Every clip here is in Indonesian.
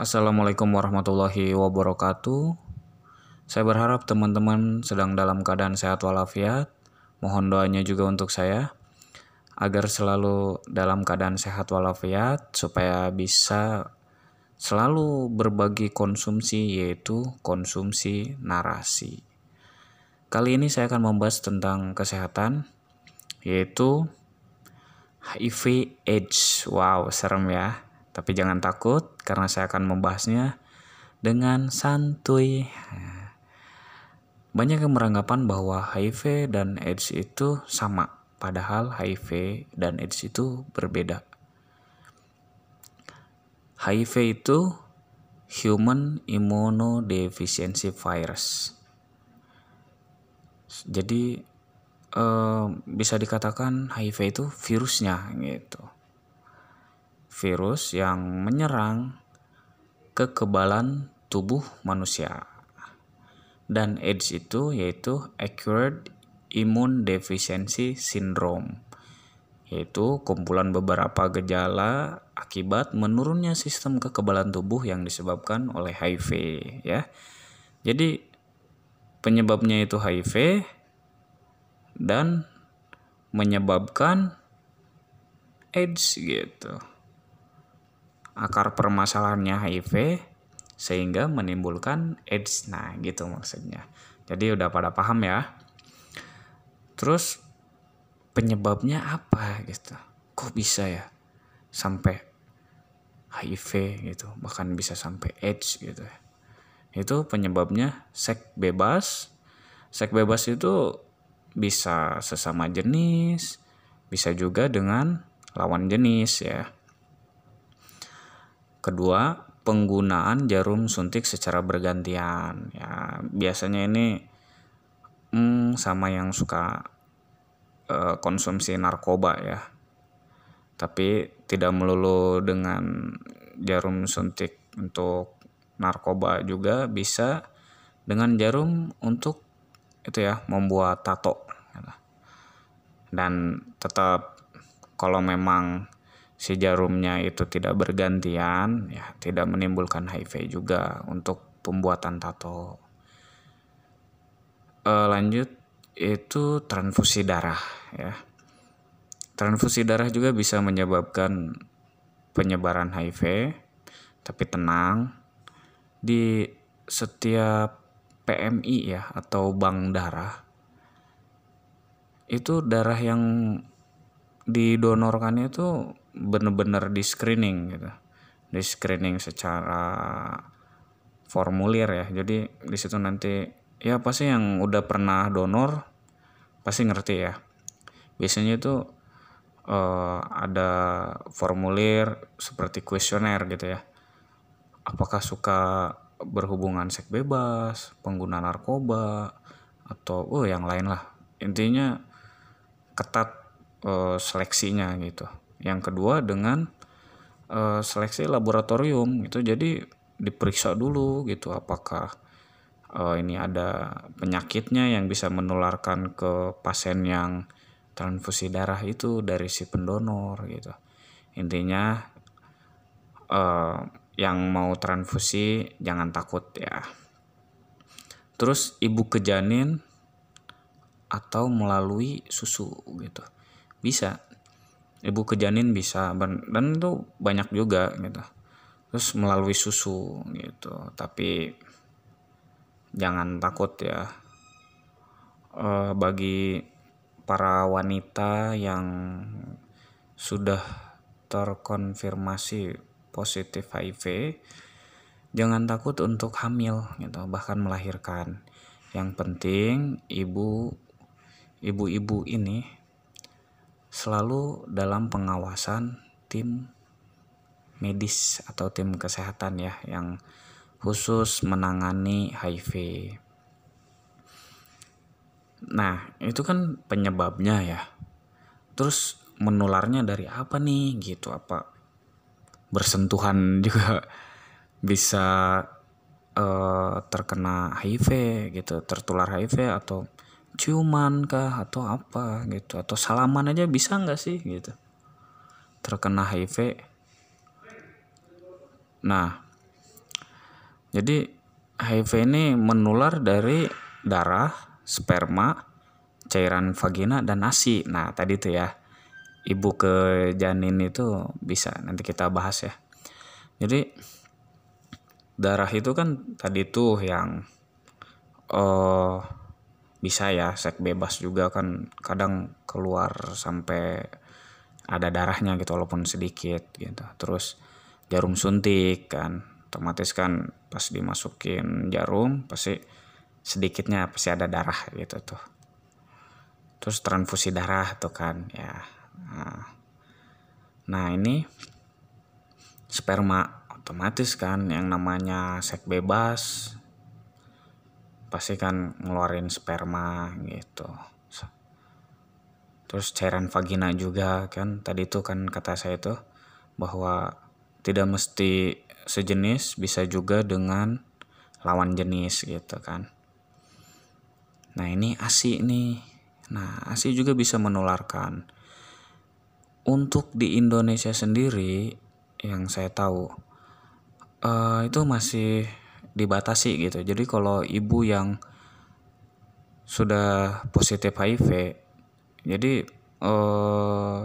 Assalamualaikum warahmatullahi wabarakatuh. Saya berharap teman-teman sedang dalam keadaan sehat walafiat. Mohon doanya juga untuk saya agar selalu dalam keadaan sehat walafiat supaya bisa selalu berbagi konsumsi yaitu konsumsi narasi. Kali ini saya akan membahas tentang kesehatan yaitu HIV AIDS. Wow, serem ya. Tapi jangan takut karena saya akan membahasnya dengan santuy. Banyak yang beranggapan bahwa HIV dan AIDS itu sama, padahal HIV dan AIDS itu berbeda. HIV itu Human Immunodeficiency Virus. Jadi eh, bisa dikatakan HIV itu virusnya gitu virus yang menyerang kekebalan tubuh manusia. Dan AIDS itu yaitu Acquired Immune Deficiency Syndrome, yaitu kumpulan beberapa gejala akibat menurunnya sistem kekebalan tubuh yang disebabkan oleh HIV ya. Jadi penyebabnya itu HIV dan menyebabkan AIDS gitu akar permasalahannya HIV sehingga menimbulkan AIDS. Nah, gitu maksudnya. Jadi udah pada paham ya. Terus penyebabnya apa gitu? Kok bisa ya sampai HIV gitu, bahkan bisa sampai AIDS gitu ya. Itu penyebabnya seks bebas. Seks bebas itu bisa sesama jenis, bisa juga dengan lawan jenis ya. Kedua, penggunaan jarum suntik secara bergantian. Ya, biasanya ini hmm, sama yang suka uh, konsumsi narkoba ya. Tapi tidak melulu dengan jarum suntik untuk narkoba juga bisa dengan jarum untuk itu ya membuat tato. Dan tetap kalau memang si jarumnya itu tidak bergantian, ya tidak menimbulkan HIV juga untuk pembuatan tato. E, lanjut itu transfusi darah ya. Transfusi darah juga bisa menyebabkan penyebaran HIV, tapi tenang di setiap PMI ya atau bank darah itu darah yang didonorkan itu benar-benar di screening gitu. Di screening secara formulir ya. Jadi di situ nanti ya pasti yang udah pernah donor pasti ngerti ya. Biasanya itu uh, ada formulir seperti kuesioner gitu ya. Apakah suka berhubungan seks bebas pengguna narkoba atau oh yang lain lah. Intinya ketat uh, seleksinya gitu. Yang kedua dengan uh, seleksi laboratorium itu jadi diperiksa dulu gitu apakah uh, ini ada penyakitnya yang bisa menularkan ke pasien yang transfusi darah itu dari si pendonor gitu. Intinya uh, yang mau transfusi jangan takut ya. Terus ibu ke janin atau melalui susu gitu bisa. Ibu ke janin bisa dan itu banyak juga gitu. Terus melalui susu gitu. Tapi jangan takut ya. E, bagi para wanita yang sudah terkonfirmasi positif HIV jangan takut untuk hamil gitu. Bahkan melahirkan. Yang penting ibu ibu-ibu ini selalu dalam pengawasan tim medis atau tim kesehatan ya yang khusus menangani HIV. Nah, itu kan penyebabnya ya. Terus menularnya dari apa nih gitu apa bersentuhan juga bisa uh, terkena HIV gitu, tertular HIV atau ciuman kah atau apa gitu atau salaman aja bisa nggak sih gitu terkena HIV nah Jadi HIV ini menular dari darah, sperma, cairan vagina dan ASI. Nah, tadi tuh ya. Ibu ke janin itu bisa nanti kita bahas ya. Jadi darah itu kan tadi tuh yang uh, bisa ya seks bebas juga kan kadang keluar sampai ada darahnya gitu walaupun sedikit gitu. Terus jarum suntik kan otomatis kan pas dimasukin jarum pasti sedikitnya pasti ada darah gitu tuh. Terus transfusi darah tuh kan ya. Nah, nah ini sperma otomatis kan yang namanya seks bebas pasti kan ngeluarin sperma gitu. Terus cairan vagina juga kan tadi tuh kan kata saya tuh bahwa tidak mesti sejenis bisa juga dengan lawan jenis gitu kan. Nah ini ASI nih. Nah ASI juga bisa menularkan. Untuk di Indonesia sendiri yang saya tahu uh, itu masih dibatasi gitu jadi kalau ibu yang sudah positif HIV jadi uh,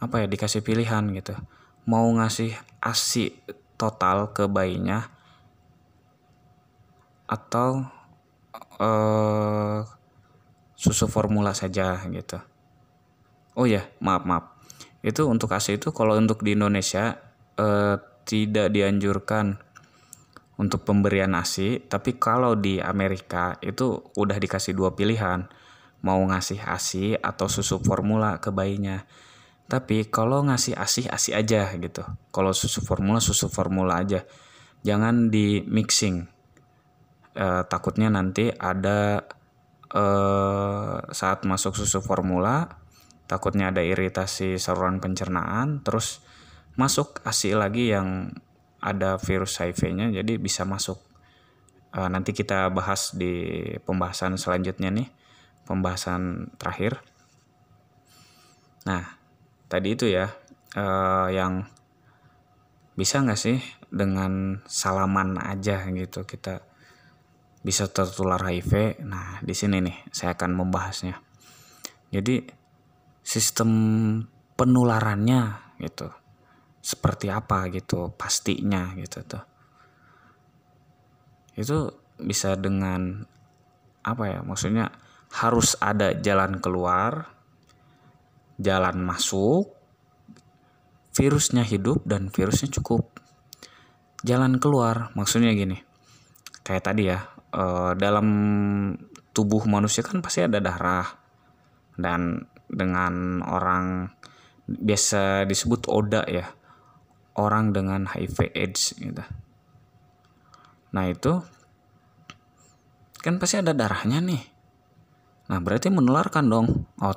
apa ya dikasih pilihan gitu mau ngasih ASI total ke bayinya atau uh, susu formula saja gitu. Oh ya, maaf maaf. Itu untuk ASI itu kalau untuk di Indonesia uh, tidak dianjurkan untuk pemberian ASI, tapi kalau di Amerika itu udah dikasih dua pilihan, mau ngasih ASI atau susu formula ke bayinya. Tapi kalau ngasih ASI ASI aja gitu. Kalau susu formula susu formula aja. Jangan di mixing. E, takutnya nanti ada e, saat masuk susu formula takutnya ada iritasi saluran pencernaan terus masuk ASI lagi yang ada virus HIV-nya jadi bisa masuk. E, nanti kita bahas di pembahasan selanjutnya nih, pembahasan terakhir. Nah, tadi itu ya uh, yang bisa nggak sih dengan salaman aja gitu kita bisa tertular HIV. Nah, di sini nih saya akan membahasnya. Jadi sistem penularannya gitu. Seperti apa gitu pastinya gitu tuh. Itu bisa dengan apa ya? Maksudnya harus ada jalan keluar jalan masuk, virusnya hidup dan virusnya cukup. Jalan keluar maksudnya gini, kayak tadi ya, eh, dalam tubuh manusia kan pasti ada darah dan dengan orang biasa disebut oda ya, orang dengan HIV AIDS gitu. Nah itu kan pasti ada darahnya nih. Nah berarti menularkan dong. Oh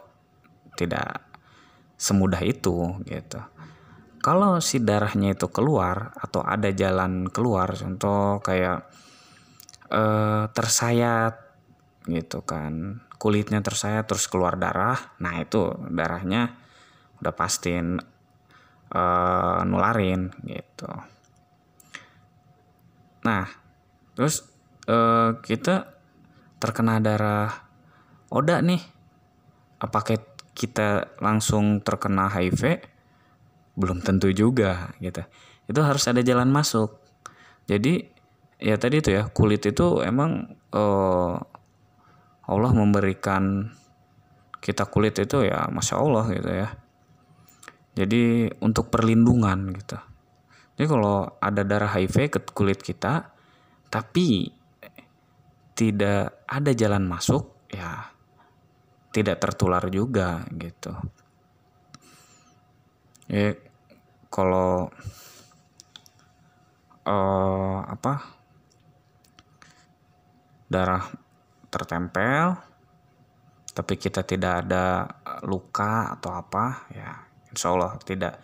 tidak semudah itu gitu. Kalau si darahnya itu keluar atau ada jalan keluar, contoh kayak eh, tersayat gitu kan, kulitnya tersayat terus keluar darah, nah itu darahnya udah pastiin eh, nularin gitu. Nah, terus eh, kita terkena darah oda nih, apakah kita langsung terkena HIV belum tentu juga gitu. Itu harus ada jalan masuk. Jadi ya tadi itu ya kulit itu emang uh, Allah memberikan kita kulit itu ya masya Allah gitu ya jadi untuk perlindungan gitu jadi kalau ada darah HIV ke kulit kita tapi tidak ada jalan masuk ya tidak tertular juga gitu. Ya kalau uh, apa darah tertempel tapi kita tidak ada luka atau apa ya insya Allah tidak.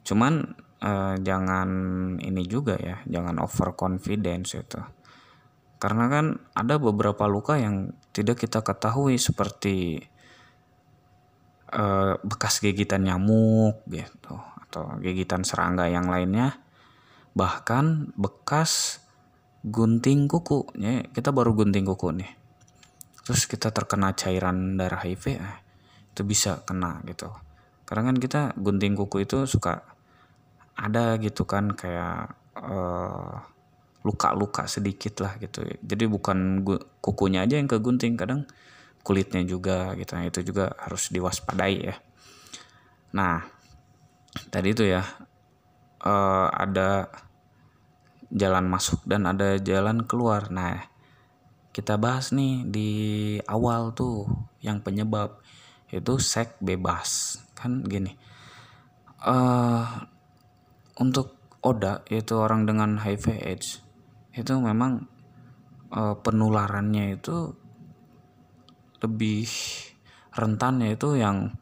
Cuman uh, jangan ini juga ya jangan over confidence itu. Karena kan ada beberapa luka yang tidak kita ketahui seperti uh, bekas gigitan nyamuk gitu atau gigitan serangga yang lainnya. Bahkan bekas gunting kuku. Ya kita baru gunting kuku nih. Terus kita terkena cairan darah HIV eh, itu bisa kena gitu karena kan kita gunting kuku itu suka ada gitu kan kayak uh, luka-luka sedikit lah gitu. Jadi bukan kukunya aja yang kegunting kadang kulitnya juga gitu. Nah, itu juga harus diwaspadai ya. Nah tadi itu ya uh, ada jalan masuk dan ada jalan keluar. Nah kita bahas nih di awal tuh yang penyebab itu seks bebas. Kan gini uh, untuk Oda yaitu orang dengan HIV AIDS itu memang uh, penularannya itu lebih rentan yaitu yang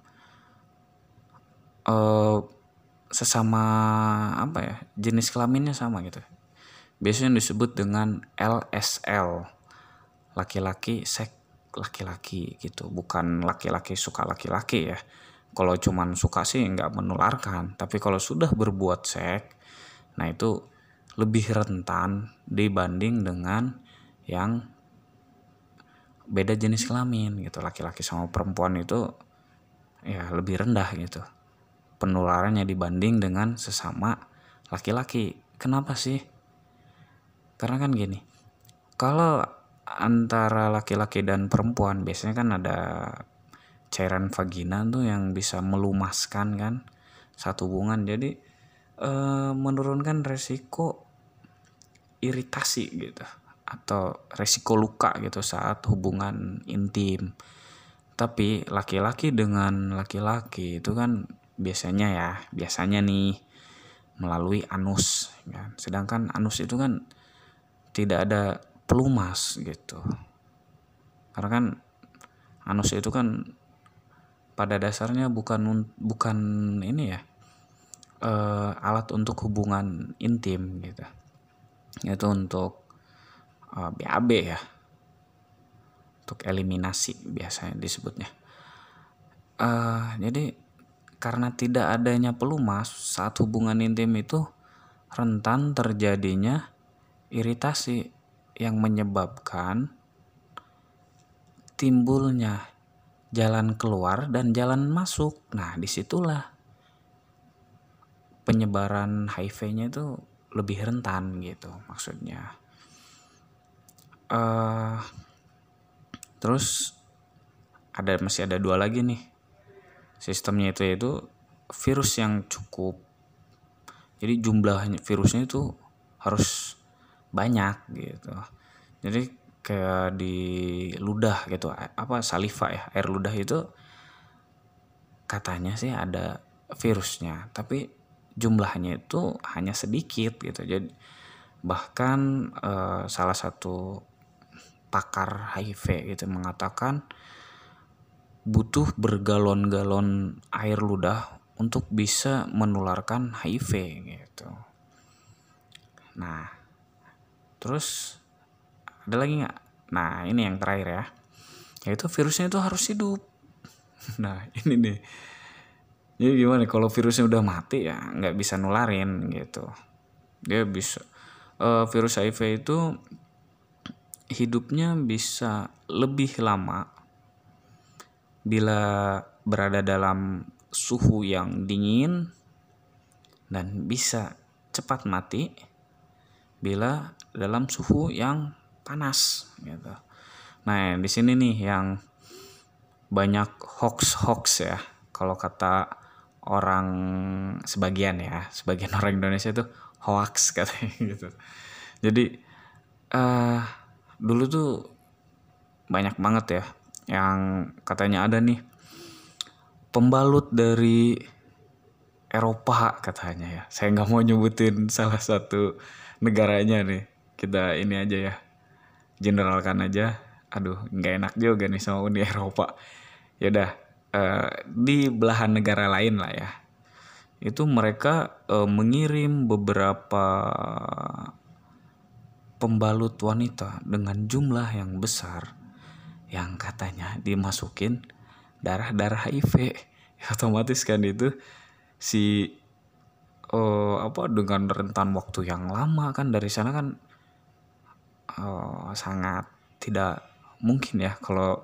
uh, sesama apa ya jenis kelaminnya sama gitu. Biasanya disebut dengan LSL laki-laki sek laki-laki gitu. Bukan laki-laki suka laki-laki ya. Kalau cuman suka sih nggak menularkan. Tapi kalau sudah berbuat seks nah itu lebih rentan dibanding dengan yang beda jenis kelamin gitu. Laki-laki sama perempuan itu ya lebih rendah gitu. Penularannya dibanding dengan sesama laki-laki. Kenapa sih? Karena kan gini kalau antara laki-laki dan perempuan biasanya kan ada cairan vagina tuh yang bisa melumaskan kan satu hubungan. Jadi e, menurunkan resiko iritasi gitu atau resiko luka gitu saat hubungan intim. Tapi laki-laki dengan laki-laki itu kan biasanya ya biasanya nih melalui anus kan. Sedangkan anus itu kan tidak ada pelumas gitu. Karena kan anus itu kan pada dasarnya bukan bukan ini ya uh, alat untuk hubungan intim gitu. Itu untuk uh, eh, BAB ya. Untuk eliminasi biasanya disebutnya. Uh, jadi karena tidak adanya pelumas saat hubungan intim itu rentan terjadinya iritasi yang menyebabkan timbulnya jalan keluar dan jalan masuk. Nah, di situlah penyebaran HIV-nya itu lebih rentan gitu maksudnya. Uh, terus ada masih ada dua lagi nih sistemnya itu yaitu virus yang cukup jadi jumlah virusnya itu harus banyak gitu jadi kayak di ludah gitu apa saliva ya air ludah itu katanya sih ada virusnya tapi jumlahnya itu hanya sedikit gitu jadi bahkan eh, salah satu pakar HIV gitu mengatakan butuh bergalon-galon air ludah untuk bisa menularkan HIV gitu. Nah, terus ada lagi nggak? Nah ini yang terakhir ya. Yaitu virusnya itu harus hidup. Nah ini nih. Jadi gimana kalau virusnya udah mati ya nggak bisa nularin gitu. Dia bisa uh, virus HIV itu hidupnya bisa lebih lama bila berada dalam suhu yang dingin dan bisa cepat mati bila dalam suhu yang panas gitu. Nah, di sini nih yang banyak hoax-hoax ya. Kalau kata orang sebagian ya, sebagian orang Indonesia itu hoax katanya gitu. Jadi uh, dulu tuh banyak banget ya yang katanya ada nih pembalut dari Eropa katanya ya. Saya nggak mau nyebutin salah satu negaranya nih. Kita ini aja ya. Generalkan aja. Aduh nggak enak juga nih sama Uni Eropa. Ya udah uh, di belahan negara lain lah ya. Itu mereka uh, mengirim beberapa pembalut wanita dengan jumlah yang besar yang katanya dimasukin darah-darah HIV ya, otomatis kan itu si uh, apa dengan rentan waktu yang lama kan dari sana kan uh, sangat tidak mungkin ya kalau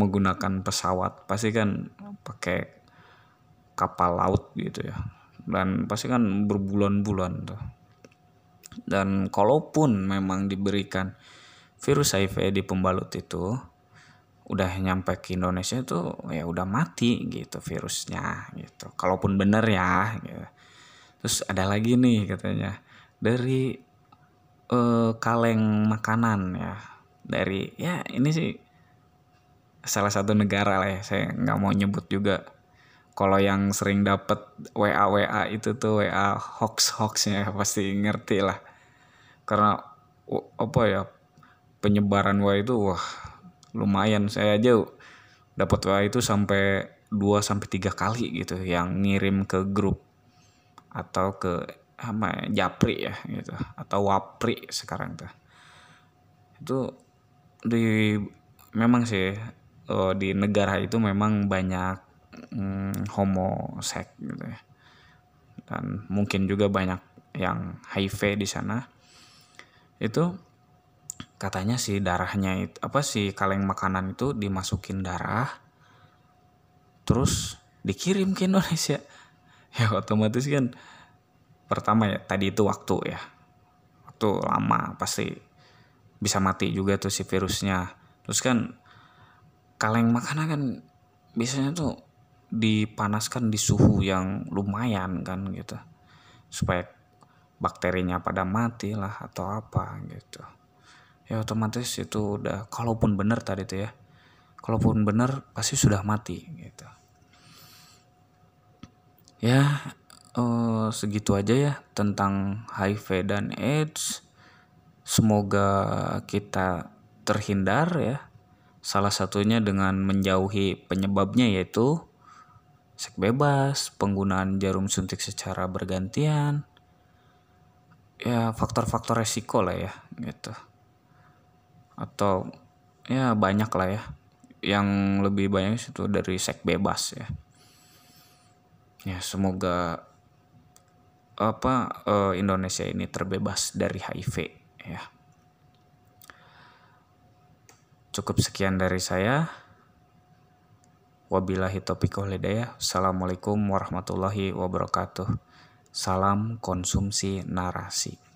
menggunakan pesawat. Pasti kan pakai kapal laut gitu ya. Dan pasti kan berbulan-bulan tuh. Dan kalaupun memang diberikan virus HIV di pembalut itu udah nyampe ke Indonesia itu ya udah mati gitu virusnya gitu. Kalaupun bener ya gitu. Terus ada lagi nih katanya dari uh, kaleng makanan ya. Dari ya ini sih salah satu negara lah ya saya nggak mau nyebut juga. Kalau yang sering dapet WA WA itu tuh WA hoax hoaxnya pasti ngerti lah. Karena apa ya penyebaran WA itu wah lumayan. Saya aja dapat WA itu sampai 2 sampai 3 kali gitu yang ngirim ke grup atau ke apa ya, Japri ya gitu atau Wapri sekarang tuh. Itu di memang sih oh, di negara itu memang banyak hmm, homoseks gitu ya. Dan mungkin juga banyak yang HIV di sana. Itu katanya sih darahnya itu apa sih kaleng makanan itu dimasukin darah terus dikirim ke Indonesia ya otomatis kan pertama ya tadi itu waktu ya. Waktu lama pasti bisa mati juga tuh si virusnya. Terus kan kaleng makanan kan biasanya tuh dipanaskan di suhu yang lumayan kan gitu. Supaya bakterinya pada mati lah atau apa gitu. Ya otomatis itu udah kalaupun benar tadi itu ya kalaupun benar pasti sudah mati gitu ya oh, segitu aja ya tentang HIV dan AIDS. Semoga kita terhindar ya. Salah satunya dengan menjauhi penyebabnya yaitu seks bebas penggunaan jarum suntik secara bergantian. Ya faktor-faktor resiko lah ya gitu. Atau ya banyak lah ya. Yang lebih banyak itu dari seks bebas ya ya semoga apa uh, Indonesia ini terbebas dari HIV ya. Cukup sekian dari saya. Wabillahi taufiq walhidayah assalamualaikum warahmatullahi wabarakatuh. Salam konsumsi narasi